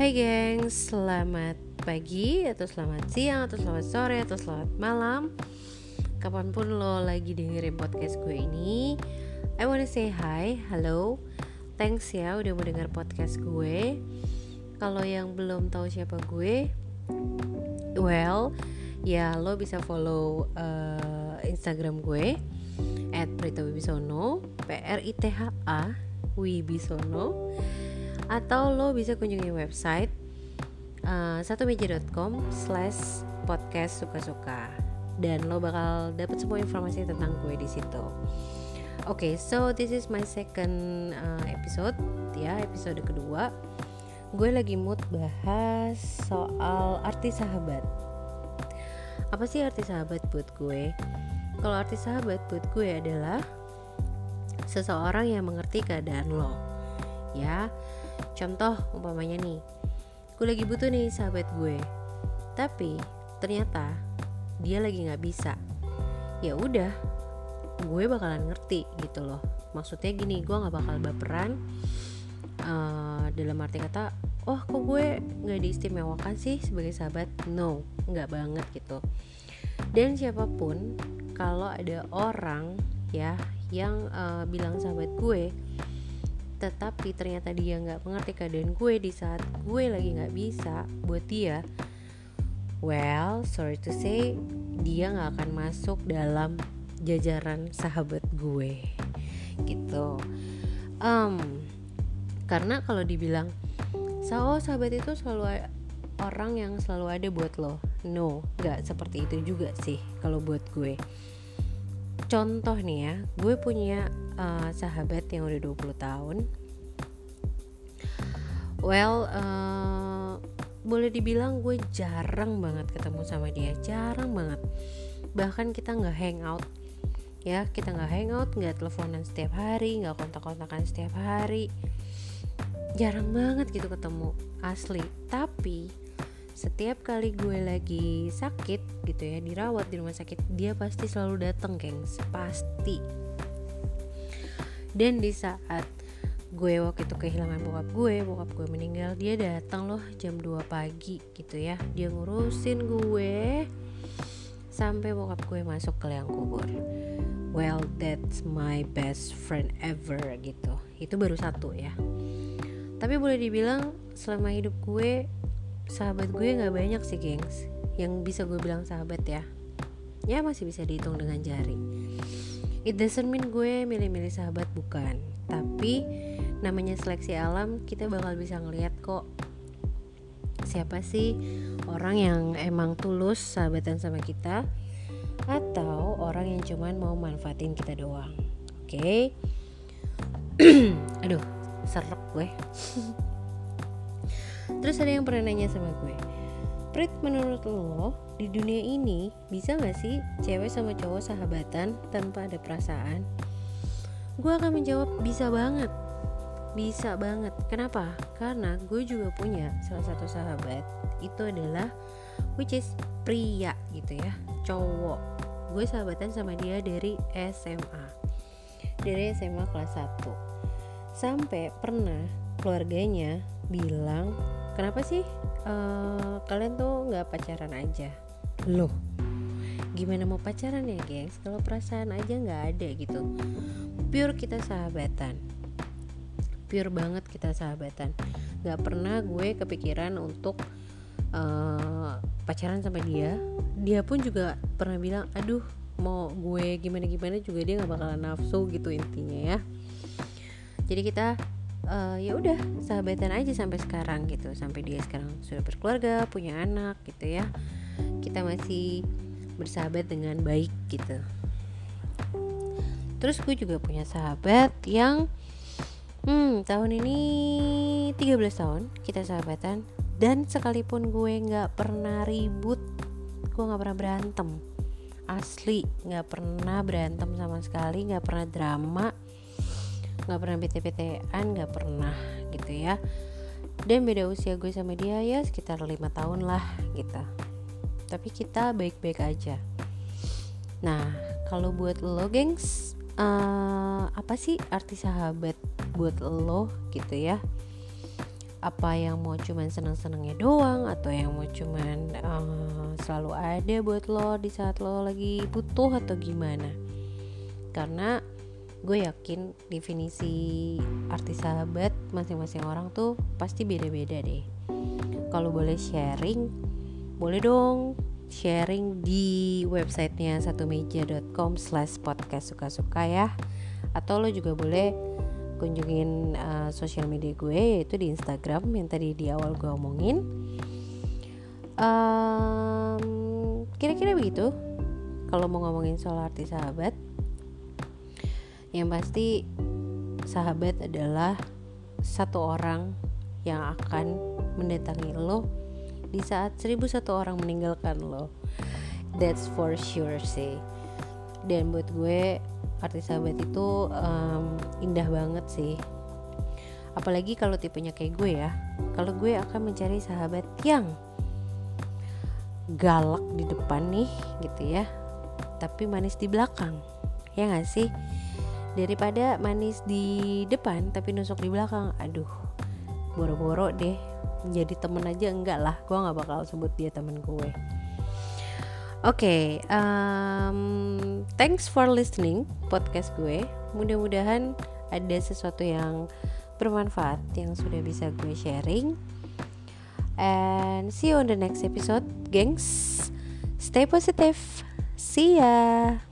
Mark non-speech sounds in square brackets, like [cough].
Hai gengs, selamat pagi atau selamat siang atau selamat sore atau selamat malam. Kapan pun lo lagi dengerin podcast gue ini I wanna say hi, hello. Thanks ya udah mau denger podcast gue. Kalau yang belum tahu siapa gue Well, ya lo bisa follow uh, Instagram gue At Prita Wibisono P R I T H A Wibisono atau lo bisa kunjungi website uh, satumeja.com slash podcast suka-suka dan lo bakal dapat semua informasi tentang gue di situ. Oke, okay, so this is my second uh, episode ya, episode kedua. Gue lagi mood bahas soal arti sahabat. Apa sih arti sahabat buat gue? Kalau arti sahabat buat gue adalah seseorang yang mengerti keadaan lo. Ya, Contoh umpamanya nih, gue lagi butuh nih sahabat gue, tapi ternyata dia lagi nggak bisa. Ya udah, gue bakalan ngerti gitu loh. Maksudnya gini, gue nggak bakal baperan. Uh, dalam arti kata, oh kok gue nggak diistimewakan sih sebagai sahabat? No, nggak banget gitu. Dan siapa pun, kalau ada orang ya yang uh, bilang sahabat gue tetapi ternyata dia nggak mengerti keadaan gue di saat gue lagi nggak bisa buat dia. Well sorry to say dia nggak akan masuk dalam jajaran sahabat gue. Gitu. Um, karena kalau dibilang oh sahabat itu selalu orang yang selalu ada buat lo. No nggak seperti itu juga sih kalau buat gue contoh nih ya gue punya uh, sahabat yang udah 20 tahun. Well uh, boleh dibilang gue jarang banget ketemu sama dia jarang banget. Bahkan kita nggak hangout ya kita nggak hangout nggak teleponan setiap hari nggak kontak-kontakan setiap hari. Jarang banget gitu ketemu asli. Tapi setiap kali gue lagi sakit gitu ya dirawat di rumah sakit dia pasti selalu datang gengs. Pasti. Dan di saat gue waktu itu kehilangan bokap gue bokap gue meninggal dia datang loh jam 2 pagi gitu ya. Dia ngurusin gue sampai bokap gue masuk ke liang kubur. Well that's my best friend ever gitu. Itu baru satu ya. Tapi boleh dibilang selama hidup gue sahabat gue nggak banyak sih gengs. Yang bisa gue bilang sahabat ya. Ya masih bisa dihitung dengan jari. It doesn't mean gue milih-milih sahabat bukan. Tapi namanya seleksi alam kita bakal bisa ngeliat kok siapa sih orang yang emang tulus sahabatan sama kita atau orang yang cuman mau manfaatin kita doang. Oke? Okay? [clears throat] aduh serek gue [laughs] Terus ada yang pernah nanya sama gue Prit menurut lo di dunia ini bisa gak sih cewek sama cowok sahabatan tanpa ada perasaan? Gue akan menjawab bisa banget Bisa banget Kenapa? Karena gue juga punya salah satu sahabat Itu adalah which is pria gitu ya Cowok Gue sahabatan sama dia dari SMA Dari SMA kelas 1 Sampai pernah keluarganya bilang kenapa sih uh, kalian tuh nggak pacaran aja? Loh. Gimana mau pacaran ya gengs? Kalau perasaan aja nggak ada gitu. Pure kita sahabatan. Pure banget kita sahabatan. Nggak pernah gue kepikiran untuk uh, pacaran sama dia. Dia pun juga pernah bilang aduh mau gue gimana gimana juga dia nggak bakalan nafsu gitu intinya ya. Jadi kita uh, ya udah sahabatan aja sampai sekarang gitu. Sampai dia sekarang sudah berkeluarga punya anak gitu ya. Kita masih bersahabat dengan baik gitu. Terus gue juga punya sahabat yang hmm tahun ini 13 tahun kita sahabatan. Dan sekalipun gue nggak pernah ribut gue nggak pernah berantem. Asli nggak pernah berantem sama sekali nggak pernah drama nggak pernah bete-betean nggak pernah gitu ya. Dan beda usia gue sama dia ya sekitar lima tahun lah gitu. Tapi kita baik-baik aja. Nah kalau buat lo gengs uh, apa sih arti sahabat buat lo gitu ya? Apa yang mau cuman seneng-senengnya doang atau yang mau cuman uh, selalu ada buat lo di saat lo lagi butuh atau gimana? Karena gue yakin definisi arti sahabat masing-masing orang tuh pasti beda-beda deh. Kalau boleh sharing boleh dong sharing di websitenya satu meja.com slash podcast suka-suka ya. Atau lo juga boleh kunjungin uh, sosial media gue yaitu di Instagram yang tadi di awal gue omongin. Um, kira-kira begitu. Kalau mau ngomongin soal arti sahabat yang pasti sahabat adalah satu orang yang akan mendatangi lo di saat seribu satu orang meninggalkan lo. That's for sure sih. Dan buat gue arti sahabat itu um, indah banget sih. Apalagi kalau tipenya kayak gue ya. Kalau gue akan mencari sahabat yang galak di depan nih gitu ya. Tapi manis di belakang. Ya gak sih daripada manis di depan tapi nusuk di belakang aduh boro-boro deh jadi temen aja enggak lah gue nggak bakal sebut dia temen gue Oke, okay, um, thanks for listening podcast gue. Mudah-mudahan ada sesuatu yang bermanfaat yang sudah bisa gue sharing. And see you on the next episode, gengs. Stay positive. See ya.